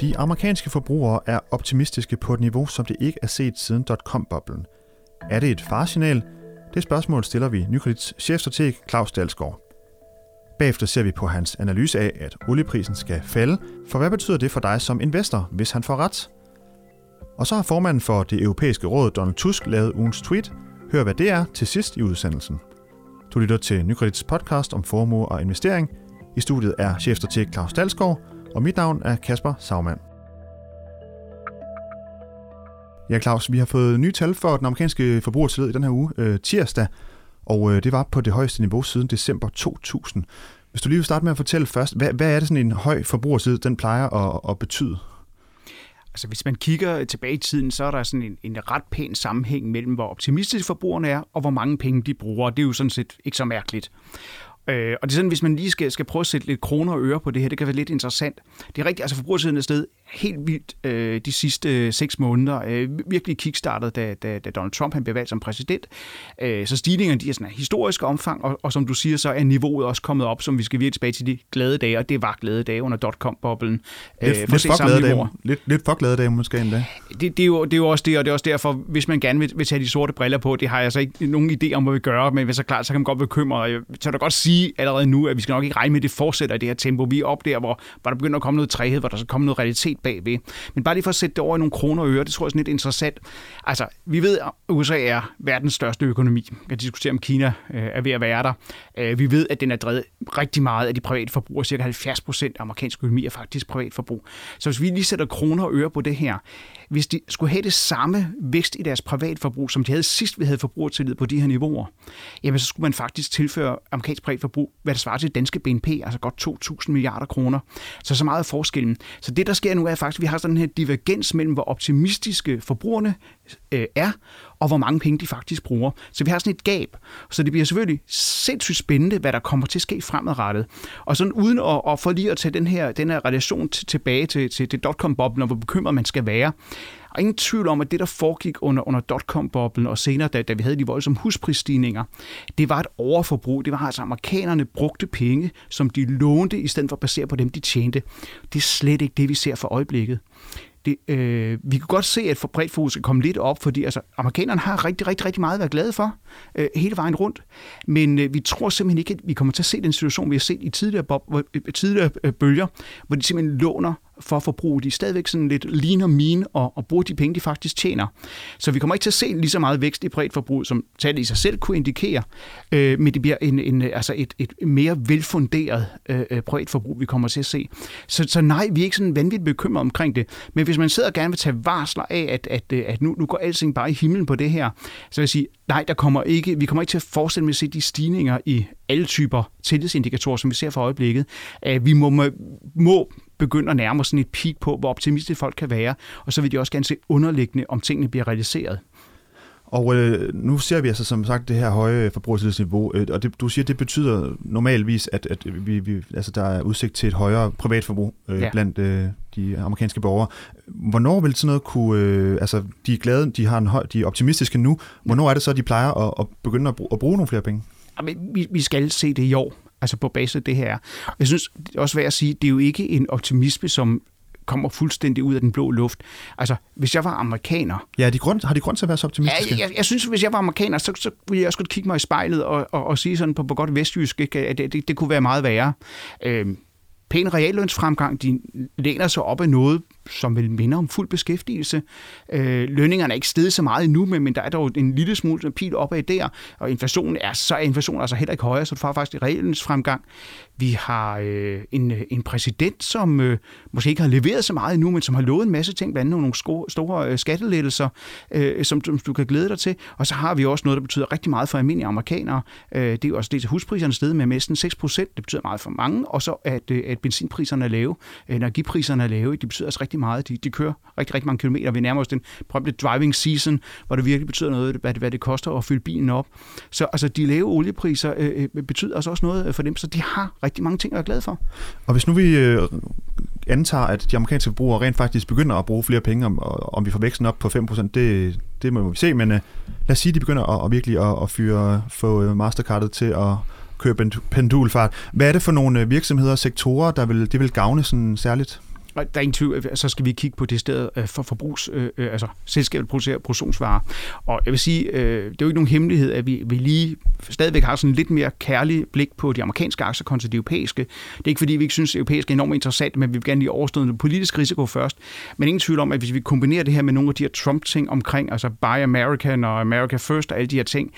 De amerikanske forbrugere er optimistiske på et niveau, som det ikke er set siden dot-com-boblen. Er det et farsignal? Det spørgsmål stiller vi Nykredits chefstrateg Claus Dalsgaard. Bagefter ser vi på hans analyse af, at olieprisen skal falde, for hvad betyder det for dig som investor, hvis han får ret? Og så har formanden for det europæiske råd, Donald Tusk, lavet ugens tweet. Hør hvad det er til sidst i udsendelsen. Du lytter til Nykredits podcast om formue og investering. I studiet er chefstrateg Claus Dalsgaard, og mit navn er Kasper Sagmann. Ja, Claus, vi har fået nye tal for den amerikanske forbrugertillid i den her uge, øh, tirsdag, og øh, det var på det højeste niveau siden december 2000. Hvis du lige vil starte med at fortælle først, hvad, hvad er det sådan en høj forbrugertillid, den plejer at, at betyde? Altså hvis man kigger tilbage i tiden, så er der sådan en, en ret pæn sammenhæng mellem, hvor optimistiske forbrugerne er, og hvor mange penge de bruger. Det er jo sådan set ikke så mærkeligt. Øh, og det er sådan, hvis man lige skal, skal prøve at sætte lidt kroner og øre på det her, det kan være lidt interessant. Det er rigtigt, altså forbrugersiden er sted helt vildt øh, de sidste øh, seks måneder. Øh, virkelig kickstartet, da, da, da Donald Trump han blev valgt som præsident. Øh, så stigningerne de er sådan historisk omfang, og, og som du siger, så er niveauet også kommet op, som vi skal virkelig tilbage til de glade dage, og det var glade dage under dot-com-boblen. Lidt, øh, lidt, for glade dage, lidt, lidt for glade dage måske endda. Det, det, er jo, det er jo også det, og det er også derfor, hvis man gerne vil, vil tage de sorte briller på, det har jeg så ikke nogen idé om, hvad vi gør, men hvis så klart, så kan man godt bekymre. Så da godt sige allerede nu, at vi skal nok ikke regne med, at det fortsætter i det her tempo. Vi er op der, hvor, hvor der begynder at komme noget træhed, hvor der så kommer noget realitet bagved. Men bare lige for at sætte det over i nogle kroner og øre, det tror jeg er sådan lidt interessant. Altså, vi ved, at USA er verdens største økonomi. Vi kan diskutere, om Kina øh, er ved at være der. Øh, vi ved, at den er drevet rigtig meget af de private forbrugere. Cirka 70 procent af amerikansk økonomi er faktisk privat forbrug. Så hvis vi lige sætter kroner og øre på det her, hvis de skulle have det samme vækst i deres privatforbrug, som de havde sidst, vi havde forbrugertillid på de her niveauer, jamen så skulle man faktisk tilføre amerikansk privatforbrug, hvad der svarer til danske BNP, altså godt 2.000 milliarder kroner. Så så meget er forskellen. Så det, der sker nu, er faktisk, at vi har sådan her divergens mellem, hvor optimistiske forbrugerne øh, er, og hvor mange penge de faktisk bruger. Så vi har sådan et gab. Så det bliver selvfølgelig sindssygt spændende, hvad der kommer til at ske fremadrettet. Og sådan uden at, at få lige at tage den her, den her relation tilbage til, til, til dotcom-boblen, og hvor bekymret man skal være, og ingen tvivl om, at det, der foregik under, under dotcom-boblen, og senere, da, da vi havde de voldsomme husprisstigninger, det var et overforbrug. Det var altså, amerikanerne brugte penge, som de lånte, i stedet for at basere på dem, de tjente. Det er slet ikke det, vi ser for øjeblikket det, øh, vi kan godt se, at for bredt fokus lidt op, fordi altså, amerikanerne har rigtig, rigtig, rigtig meget at være glade for øh, hele vejen rundt. Men øh, vi tror simpelthen ikke, at vi kommer til at se den situation, vi har set i tidligere, bob, øh, tidligere øh, bølger, hvor de simpelthen låner for forbrug. De er stadigvæk sådan lidt lean og mean og, og bruger de penge, de faktisk tjener. Så vi kommer ikke til at se lige så meget vækst i privatforbrug, forbrug, som tallet i sig selv kunne indikere, øh, men det bliver en, en, altså et, et mere velfunderet øh, øh privatforbrug, forbrug, vi kommer til at se. Så, så nej, vi er ikke sådan vanvittigt bekymret omkring det. Men hvis man sidder og gerne vil tage varsler af, at, at, øh, at nu, nu går alting bare i himlen på det her, så vil jeg sige, nej, der kommer ikke, vi kommer ikke til at fortsætte med at se de stigninger i alle typer tillidsindikatorer, som vi ser for øjeblikket. Vi må, må begynde at nærme os sådan et peak på, hvor optimistiske folk kan være, og så vil de også gerne se underliggende, om tingene bliver realiseret. Og øh, nu ser vi altså som sagt det her høje forbrugertillidsniveau, øh, og det, du siger, det betyder normalvis, at, at vi, vi, altså, der er udsigt til et højere privatforbrug øh, ja. blandt øh, de amerikanske borgere. Hvornår vil sådan noget kunne, øh, altså de er glade, de, har en høj, de er optimistiske nu, hvornår er det så, at de plejer at, at begynde at bruge, at bruge nogle flere penge? Jamen, vi, vi skal se det i år altså på basis af det her. Jeg synes det er også værd at sige, det er jo ikke en optimisme, som kommer fuldstændig ud af den blå luft. Altså, hvis jeg var amerikaner... Ja, de grund, har de grund til at være så optimistiske? Ja, jeg, jeg synes, hvis jeg var amerikaner, så, så ville jeg også godt kigge mig i spejlet og, og, og sige sådan på, på godt vestjysk, ikke, at det, det, det kunne være meget værre. Øhm, pæn reallønsfremgang, de læner sig op af noget, som vil minde om fuld beskæftigelse. Øh, lønningerne er ikke steget så meget endnu, men, men der er dog en lille smule pil opad der, og inflationen er, så er inflationen altså heller ikke højere, så du får faktisk reallønsfremgang. Vi har øh, en, en præsident, som øh, måske ikke har leveret så meget endnu, men som har lovet en masse ting, blandt andet nogle sko- store øh, skattelettelser, øh, som, som du kan glæde dig til. Og så har vi også noget, der betyder rigtig meget for almindelige amerikanere. Øh, det er jo også det til huspriserne sted med næsten 6 procent. Det betyder meget for mange. Og så at, øh, at benzinpriserne er lave, øh, energipriserne er lave. Det betyder altså rigtig meget. De, de kører rigtig, rigtig mange kilometer. Vi nærmer os den berømte driving season, hvor det virkelig betyder noget, hvad det, hvad det koster at fylde bilen op. Så altså, de lave oliepriser øh, øh betyder altså også noget øh, for dem, så de har rigtig mange ting at være glade for. Og hvis nu vi øh, antager, at de amerikanske forbrugere rent faktisk begynder at bruge flere penge, om, om vi får væksten op på 5%, det, det må vi se, men øh, lad os sige, at de begynder at, at virkelig at, at fyre, få øh, Mastercardet til at køre pendulfart. Hvad er det for nogle virksomheder og sektorer, der vil, det vil gavne sådan særligt? Der er ingen tvivl, så skal vi kigge på det sted øh, for forbrugs, øh, øh, altså selskabet producerer produktionsvarer. Og jeg vil sige, øh, det er jo ikke nogen hemmelighed, at vi, vi lige stadigvæk har sådan lidt mere kærlig blik på de amerikanske aktier kontra de europæiske. Det er ikke fordi, vi ikke synes, at europæiske er enormt interessant, men vi vil gerne lige overstå den politisk risiko først. Men ingen tvivl om, at hvis vi kombinerer det her med nogle af de her Trump-ting omkring, altså Buy American og America First og alle de her ting,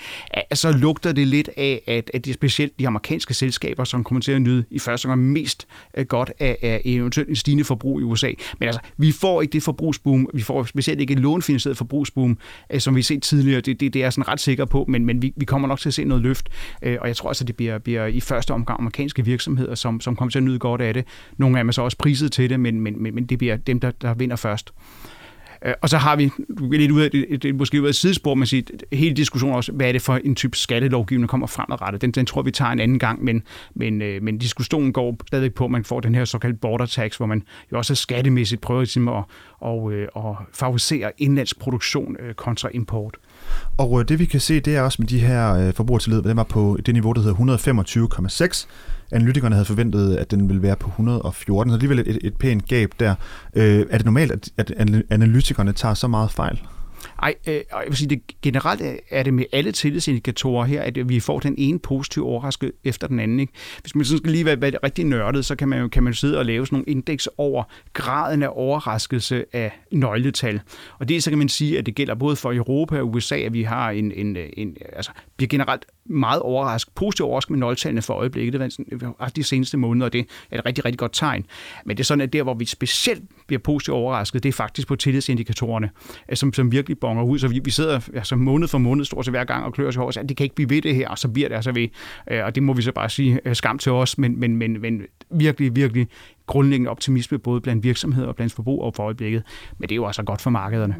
så lugter det lidt af, at, at det er specielt de amerikanske selskaber, som kommer til at nyde i første gang mest øh, godt af, af eventuelt en stigende forbrug i USA. Men altså, vi får ikke det forbrugsboom, vi får specielt ikke et lånfinansieret forbrugsboom, øh, som vi har set tidligere. Det, det, det er jeg sådan ret sikker på, men, men vi, vi kommer nok til at se noget løft, øh, og jeg tror også, det bliver, bliver i første omgang amerikanske virksomheder, som, som kommer til at nyde godt af det. Nogle af dem er så også priset til det, men, men, men det bliver dem, der, der vinder først. Øh, og så har vi lidt ud af, det, det, måske ud af et sidespor, man siger, hele diskussionen også, hvad er det for en type skattelovgivning, der kommer fremadrettet. Den, den tror vi tager en anden gang, men, men, øh, men diskussionen går stadig på, at man får den her såkaldte border tax, hvor man jo også skattemæssigt prøver ligesom at, og, øh, at favorisere indlandsproduktion kontra import. Og øh, det vi kan se, det er også med de her øh, forbrugertillid, den var på det niveau, der hedder 125,6 analytikerne havde forventet, at den ville være på 114, så alligevel et, et pænt gab der. Øh, er det normalt, at, at analytikerne tager så meget fejl? Ej, øh, jeg vil sige, det generelt er det med alle tillidsindikatorer her, at vi får den ene positive overraskelse efter den anden. Ikke? Hvis man sådan skal lige være, være rigtig nørdet, så kan man jo kan man sidde og lave sådan nogle indeks over graden af overraskelse af nøgletal. Og det så kan man sige, at det gælder både for Europa og USA, at vi har en, en, en altså, bliver generelt meget overrasket, positivt overrasket med nøgletallene for øjeblikket. Det var sådan, de seneste måneder, og det er et rigtig, rigtig godt tegn. Men det er sådan, at der, hvor vi specielt bliver positivt overrasket, det er faktisk på tillidsindikatorerne, øh, som, som virkelig bonger ud. Så vi, vi sidder altså måned for måned stort set hver gang og klør os i hår, at det kan ikke blive ved det her, og så bliver det altså ved. Øh, og det må vi så bare sige øh, skam til os, men, men, men, men virkelig, virkelig grundlæggende optimisme både blandt virksomheder og blandt forbrugere for øjeblikket. Men det er jo altså godt for markederne.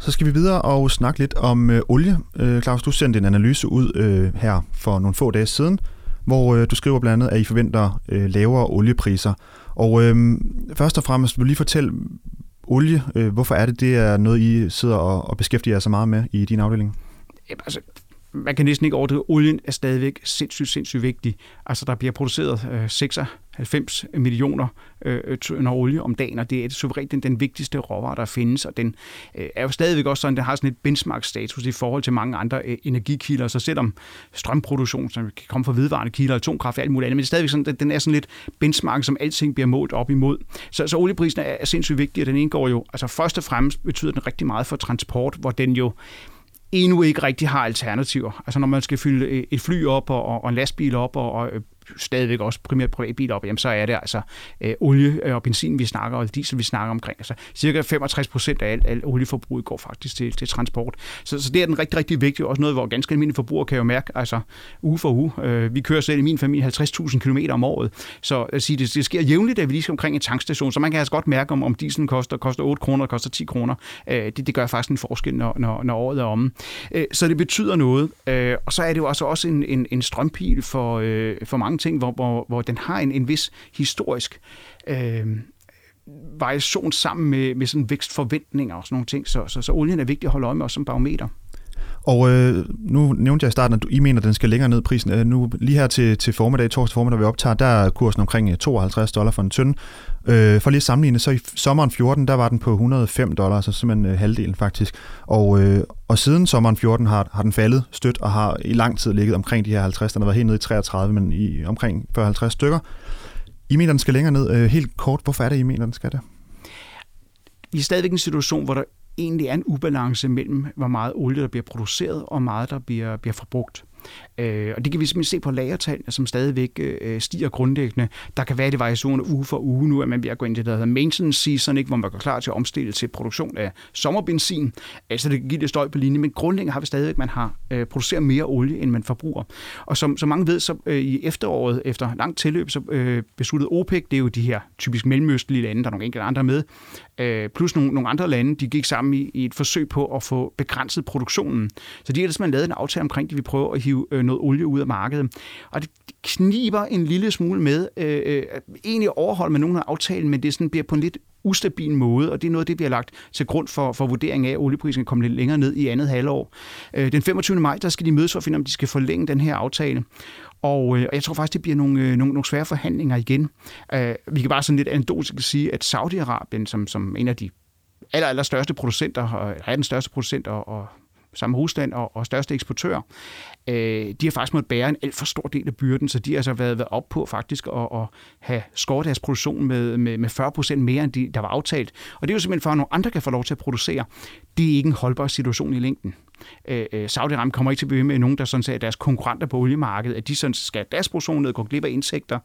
Så skal vi videre og snakke lidt om øh, olie. Øh, Claus, du sendte en analyse ud øh, her for nogle få dage siden, hvor øh, du skriver blandt andet, at I forventer øh, lavere oliepriser. Og øh, først og fremmest vil du lige fortælle olie, øh, hvorfor er det, det er noget, I sidder og, og beskæftiger jer så meget med i din afdeling? Jamen, altså, man kan næsten ikke overdrive, olien er stadigvæk sindssygt, sindssygt vigtig. Altså, der bliver produceret øh, 96 millioner øh, tønder olie om dagen, og det er suverænt den, den vigtigste råvare, der findes, og den øh, er jo stadigvæk også sådan, den har sådan et benchmark-status i forhold til mange andre øh, energikilder, så selvom strømproduktion, som kan komme fra vedvarende kilder, atomkraft og alt muligt andet, men det er stadigvæk sådan, den er sådan lidt benchmark, som alting bliver målt op imod. Så, så olieprisen er, er sindssygt vigtig, og den indgår jo, altså først og fremmest betyder den rigtig meget for transport, hvor den jo endnu ikke rigtig har alternativer. Altså når man skal fylde øh, et fly op og, og en lastbil op og, og øh, stadigvæk også primært privatbiler op, jamen så er det altså øh, olie øh, og benzin, vi snakker, og diesel, vi snakker omkring. Altså cirka 65 procent af alt, alt olieforbruget går faktisk til, til transport. Så, så det er den rigtig, rigtig vigtige, Også noget, hvor ganske almindelige forbrugere kan jo mærke, altså uge for uge. Øh, vi kører selv i min familie 50.000 km om året. Så at sige, det, det sker jævnligt, at vi lige skal omkring en tankstation, så man kan altså godt mærke, om, om dieselen koster, koster 8 kroner, koster 10 kroner. Øh, det, det gør faktisk en forskel, når, når, når året er omme. Øh, så det betyder noget. Øh, og så er det jo altså også en, en, en strømpil for, øh, for mange mange ting, hvor, hvor, hvor den har en, en vis historisk øh, variation sammen med, med sådan vækstforventninger og sådan nogle ting. Så, så, så olien er vigtig at holde øje med også som barometer. Og øh, nu nævnte jeg i starten, at du, I mener, at den skal længere ned prisen. Øh, nu lige her til, til formiddag, torsdag formiddag, vi optager, der er kursen omkring øh, 52 dollar for en tønde. Øh, for lige at sammenligne, så i sommeren 14, der var den på 105 dollars, så simpelthen øh, halvdelen faktisk. Og, øh, og siden sommeren 14 har, har den faldet stødt og har i lang tid ligget omkring de her 50. Den har været helt nede i 33, men i omkring 40-50 stykker. I mener, den skal længere ned. Øh, helt kort, hvorfor er det, I mener, den skal det? Vi er stadigvæk i en situation, hvor der egentlig er en ubalance mellem, hvor meget olie, der bliver produceret, og meget, der bliver, bliver forbrugt. Øh, og det kan vi simpelthen se på lagertallene, som stadigvæk øh, stiger grundlæggende. Der kan være det variationer uge for uge. Nu at man ved at gå ind i det, der hedder maintenance season, ikke, hvor man går klar til at omstille til produktion af sommerbenzin. Altså det kan give lidt støj på linje, men grundlæggende har vi stadigvæk, man har øh, produceret mere olie, end man forbruger. Og som, som mange ved, så øh, i efteråret, efter langt tilløb, så øh, besluttede OPEC, det er jo de her typisk mellemøstlige lande, der er nogle enkelte andre med, øh, plus nogle, nogle andre lande, de gik sammen i, i et forsøg på at få begrænset produktionen. Så de har simpelthen lavet en aftale omkring, det, vi prøver at hive øh, noget olie ud af markedet. Og det kniber en lille smule med øh, øh, egentlig overholde med nogle af aftalen, men det sådan bliver på en lidt ustabil måde, og det er noget det, vi har lagt til grund for, for vurdering af, at olieprisen kommer lidt længere ned i andet halvår. Øh, den 25. maj, der skal de mødes for at finde, om de skal forlænge den her aftale. Og, øh, og jeg tror faktisk, det bliver nogle, øh, nogle, nogle svære forhandlinger igen. Øh, vi kan bare sådan lidt anekdotisk sige, at Saudi-Arabien, som, som en af de aller, aller største producenter, er den største producent og, og sammen med Rusland og, og største eksportør, øh, de har faktisk måttet bære en alt for stor del af byrden, så de har altså været, været op på faktisk at, at have skåret deres produktion med, med, med 40 procent mere, end de, der var aftalt. Og det er jo simpelthen for, at nogle andre kan få lov til at producere. Det er ikke en holdbar situation i længden. Øh, øh Saudi-Arabien kommer ikke til at blive med nogen, der sådan er deres konkurrenter på oliemarkedet, at de sådan skal deres produktion ned, gå glip af indtægter,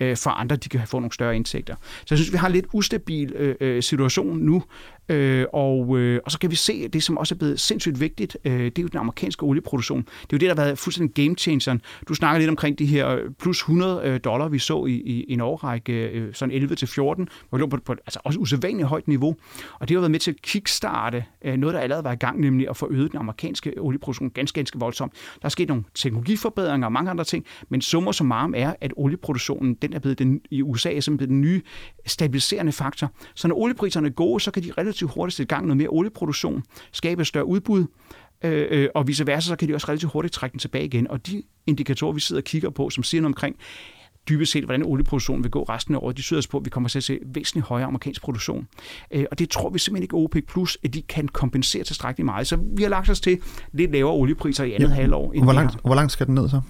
øh, for andre de kan få nogle større indtægter. Så jeg synes, vi har en lidt ustabil øh, øh situation nu, øh, og, øh, og så kan vi se, det, som også er blevet sindssygt vigtigt, øh, det er jo den amerikanske olieproduktion. Det er jo det, der har været fuldstændig game changeren. Du snakker lidt omkring de her plus 100 øh, dollar, vi så i, i, en årrække, øh, sådan 11 til 14, hvor vi lå på, på altså også usædvanligt højt niveau. Og det har været med til at kickstarte øh, noget, der allerede var i gang, nemlig at få øget den amerikanske olieproduktion ganske, ganske voldsomt. Der er sket nogle teknologiforbedringer og mange andre ting, men summer som arm er, at olieproduktionen den er blevet den, i USA er simpelthen den nye stabiliserende faktor. Så når oliepriserne er gode, så kan de relativt hurtigt sætte i gang noget mere olieproduktion, skabe et større udbud, øh, øh, og vice versa, så kan de også relativt hurtigt trække den tilbage igen. Og de indikatorer, vi sidder og kigger på, som siger noget omkring, dybest set, hvordan olieproduktionen vil gå resten af året. De syder på, at vi kommer til at se væsentligt højere amerikansk produktion. Øh, og det tror vi simpelthen ikke, OPEC Plus, at de kan kompensere tilstrækkeligt meget. Så vi har lagt os til lidt lavere oliepriser i andet ja. halvår. Hvor langt, hvor langt skal den ned så?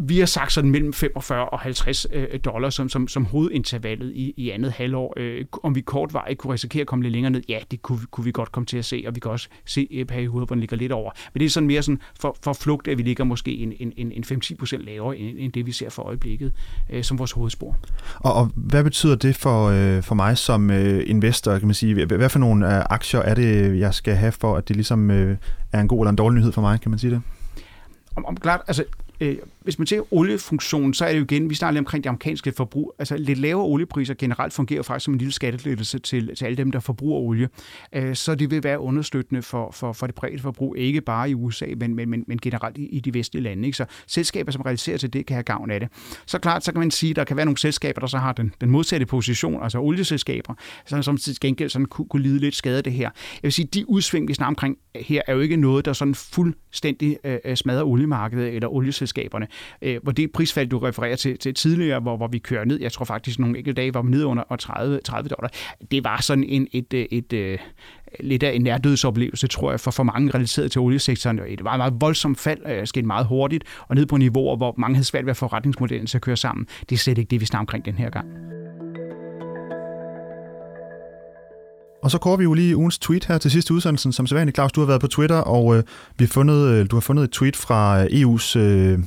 Vi har sagt sådan mellem 45 og 50 øh, dollar som, som, som hovedintervallet i, i andet halvår. Øh, om vi kortvarigt kunne risikere at komme lidt længere ned, ja, det kunne, kunne vi godt komme til at se, og vi kan også se i perioder, hvor den ligger lidt over. Men det er sådan mere sådan for, for flugt, at vi ligger måske en, en, en, en 5-10 procent lavere, end, end det vi ser for øjeblikket øh, som vores hovedspor. Og, og hvad betyder det for, øh, for mig som øh, investor, kan man sige? Hvad for nogle øh, aktier er det, jeg skal have for, at det ligesom øh, er en god eller en dårlig nyhed for mig, kan man sige det? Om, om klart, altså øh, hvis man ser oliefunktionen, så er det jo igen, vi snakker lidt omkring det amerikanske forbrug. Altså lidt lavere oliepriser generelt fungerer faktisk som en lille skattelettelse til, til alle dem, der forbruger olie. Øh, så det vil være understøttende for, for, for det private forbrug, ikke bare i USA, men, men, men, men generelt i, i de vestlige lande. Ikke? Så selskaber, som realiserer til det, kan have gavn af det. Så klart, så kan man sige, at der kan være nogle selskaber, der så har den, den modsatte position, altså olieselskaber, som, som til gengæld sådan kunne, kunne lide lidt skade af det her. Jeg vil sige, de udsving, vi snakker omkring her, er jo ikke noget, der sådan fuldstændig øh, øh smadrer oliemarkedet eller olieselskaberne øh, hvor det prisfald, du refererer til, til tidligere, hvor, hvor vi kører ned, jeg tror faktisk nogle enkelte dage var vi nede under 30, 30 dollar, det var sådan en, et, øh, et, et, et lidt af en nærdødsoplevelse, tror jeg, for, for mange relateret til oliesektoren. Øh, et meget, meget voldsomt fald, øh, skete meget hurtigt, og ned på niveauer, hvor mange havde svært ved at få retningsmodellen til at køre sammen. Det er slet ikke det, vi snakker omkring den her gang. Og så går vi jo lige ugens tweet her til sidste udsendelsen. Som sædvanligt, Claus, du har været på Twitter, og øh, vi har fundet, øh, du har fundet et tweet fra EU's øh,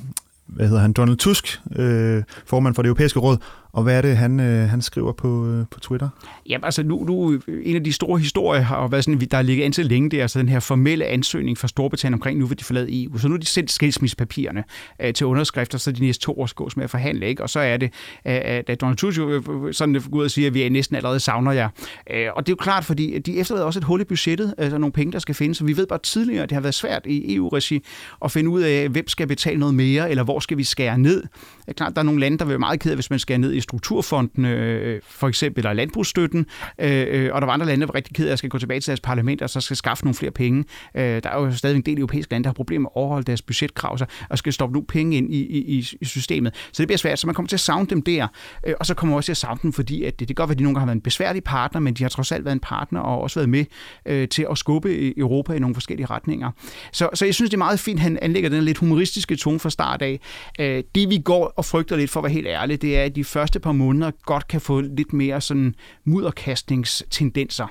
hvad hedder han, Donald Tusk, øh, formand for det europæiske råd, og hvad er det, han, øh, han skriver på, øh, på Twitter? Jamen altså, nu, nu, en af de store historier har været sådan, der ligger indtil længe, det er altså den her formelle ansøgning fra Storbritannien omkring, nu vil de forlade EU. Så nu har de sendt skilsmissepapirerne øh, til underskrifter, så de næste to år skal gås med at forhandle, ikke? Og så er det, øh, øh at Donald Tusk øh, øh, sådan går ud og siger, at vi er næsten allerede savner jer. Øh, og det er jo klart, fordi de efterlader også et hul i budgettet, altså nogle penge, der skal findes. Så vi ved bare tidligere, at det har været svært i EU-regi at finde ud af, hvem skal betale noget mere, eller hvor skal vi skære ned. Det er klart, der er nogle lande, der vil være meget ked af, hvis man skærer ned i strukturfonden, øh, for eksempel, eller landbrugsstøtten, øh, øh, og der var andre lande, der var rigtig ked af at skal gå tilbage til deres parlament, og så skal skaffe nogle flere penge. Øh, der er jo stadig en del europæiske lande, der har problemer med at overholde deres budgetkrav, så, og skal stoppe nogle penge ind i, i, i systemet. Så det bliver svært, så man kommer til at savne dem der, øh, og så kommer man også til at savne dem, fordi at det, det kan godt være, at de nogle gange har været en besværlig partner, men de har trods alt været en partner, og også været med øh, til at skubbe Europa i nogle forskellige retninger. Så, så jeg synes, det er meget fint, at han anlægger den lidt humoristiske tone fra start af. Øh, det vi går og frygter lidt, for at være helt ærlig, det er, at de første par måneder godt kan få lidt mere sådan mudderkastningstendenser.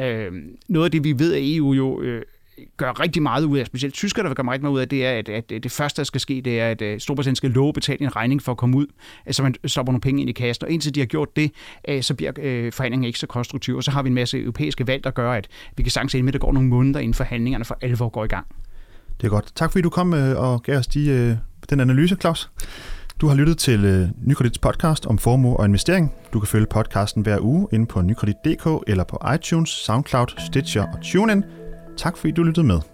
Øh, noget af det, vi ved, at EU jo øh, gør rigtig meget ud af, specielt tyskerne der gør rigtig meget ud af, det er, at, at det første, der skal ske, det er, at øh, Storbritannien skal love at betale en regning for at komme ud, så man stopper nogle penge ind i kassen. Og indtil de har gjort det, øh, så bliver øh, forhandlingen ikke så konstruktiv. Og så har vi en masse europæiske valg, der gør, at vi kan sagtens ende med, at der går nogle måneder, inden forhandlingerne for alvor går i gang. Det er godt. Tak fordi du kom øh, og gav os de, øh, den analyse, Claus. Du har lyttet til øh, Nykredits podcast om formue og investering. Du kan følge podcasten hver uge inde på nykredit.dk eller på iTunes, SoundCloud, Stitcher og TuneIn. Tak fordi du lyttede med.